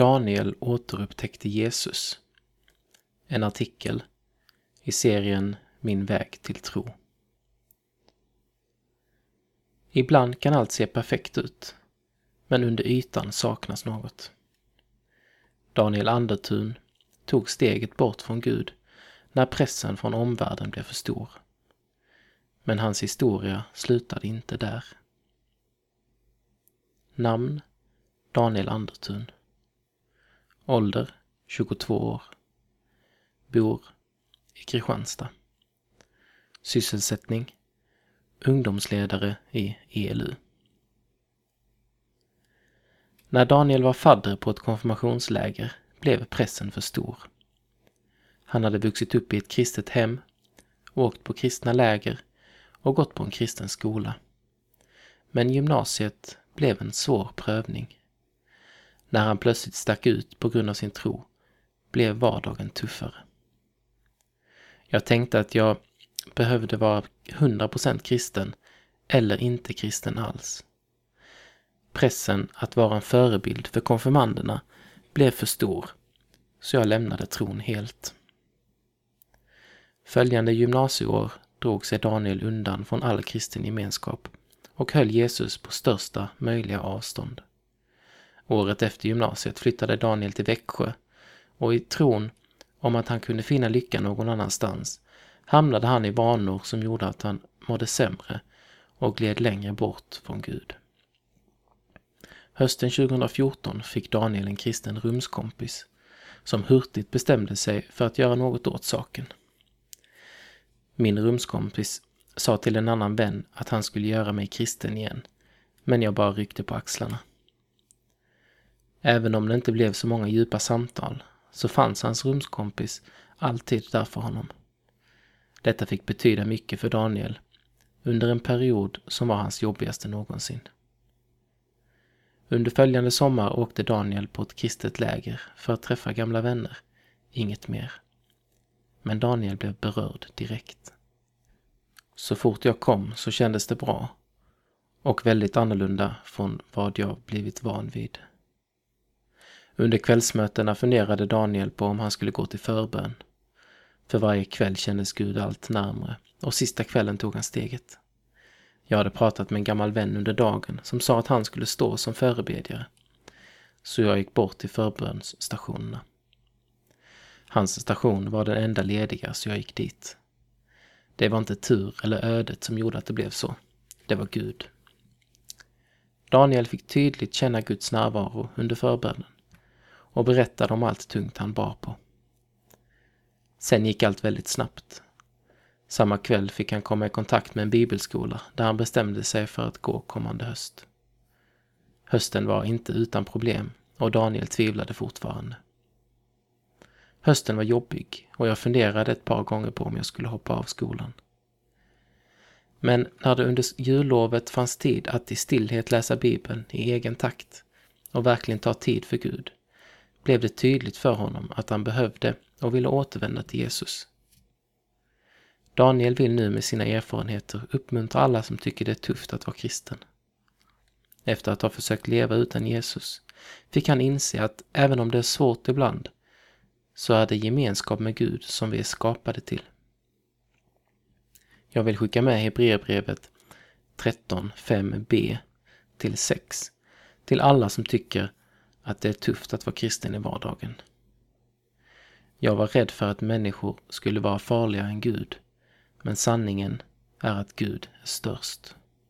Daniel återupptäckte Jesus. En artikel i serien Min väg till tro. Ibland kan allt se perfekt ut, men under ytan saknas något. Daniel Andertun tog steget bort från Gud när pressen från omvärlden blev för stor. Men hans historia slutade inte där. Namn Daniel Andertun Ålder 22 år. Bor i Kristianstad. Sysselsättning ungdomsledare i ELU. När Daniel var fadder på ett konfirmationsläger blev pressen för stor. Han hade vuxit upp i ett kristet hem, åkt på kristna läger och gått på en kristen skola. Men gymnasiet blev en svår prövning. När han plötsligt stack ut på grund av sin tro blev vardagen tuffare. Jag tänkte att jag behövde vara 100% kristen eller inte kristen alls. Pressen att vara en förebild för konfirmanderna blev för stor, så jag lämnade tron helt. Följande gymnasieår drog sig Daniel undan från all kristen gemenskap och höll Jesus på största möjliga avstånd. Året efter gymnasiet flyttade Daniel till Växjö och i tron om att han kunde finna lycka någon annanstans hamnade han i vanor som gjorde att han mådde sämre och gled längre bort från Gud. Hösten 2014 fick Daniel en kristen rumskompis som hurtigt bestämde sig för att göra något åt saken. Min rumskompis sa till en annan vän att han skulle göra mig kristen igen, men jag bara ryckte på axlarna. Även om det inte blev så många djupa samtal så fanns hans rumskompis alltid där för honom. Detta fick betyda mycket för Daniel under en period som var hans jobbigaste någonsin. Under följande sommar åkte Daniel på ett kristet läger för att träffa gamla vänner. Inget mer. Men Daniel blev berörd direkt. Så fort jag kom så kändes det bra och väldigt annorlunda från vad jag blivit van vid. Under kvällsmötena funderade Daniel på om han skulle gå till förbön för varje kväll kändes Gud allt närmre och sista kvällen tog han steget. Jag hade pratat med en gammal vän under dagen som sa att han skulle stå som förebedjare. Så jag gick bort till förbönsstationerna. Hans station var den enda lediga så jag gick dit. Det var inte tur eller ödet som gjorde att det blev så. Det var Gud. Daniel fick tydligt känna Guds närvaro under förbönen och berättade om allt tungt han bar på. Sen gick allt väldigt snabbt. Samma kväll fick han komma i kontakt med en bibelskola där han bestämde sig för att gå kommande höst. Hösten var inte utan problem och Daniel tvivlade fortfarande. Hösten var jobbig och jag funderade ett par gånger på om jag skulle hoppa av skolan. Men när det under jullovet fanns tid att i stillhet läsa Bibeln i egen takt och verkligen ta tid för Gud, blev det tydligt för honom att han behövde och ville återvända till Jesus. Daniel vill nu med sina erfarenheter uppmuntra alla som tycker det är tufft att vara kristen. Efter att ha försökt leva utan Jesus fick han inse att även om det är svårt ibland så är det gemenskap med Gud som vi är skapade till. Jag vill skicka med Hebreerbrevet 13, 5b till 6 till alla som tycker att det är tufft att vara kristen i vardagen. Jag var rädd för att människor skulle vara farligare än Gud, men sanningen är att Gud är störst.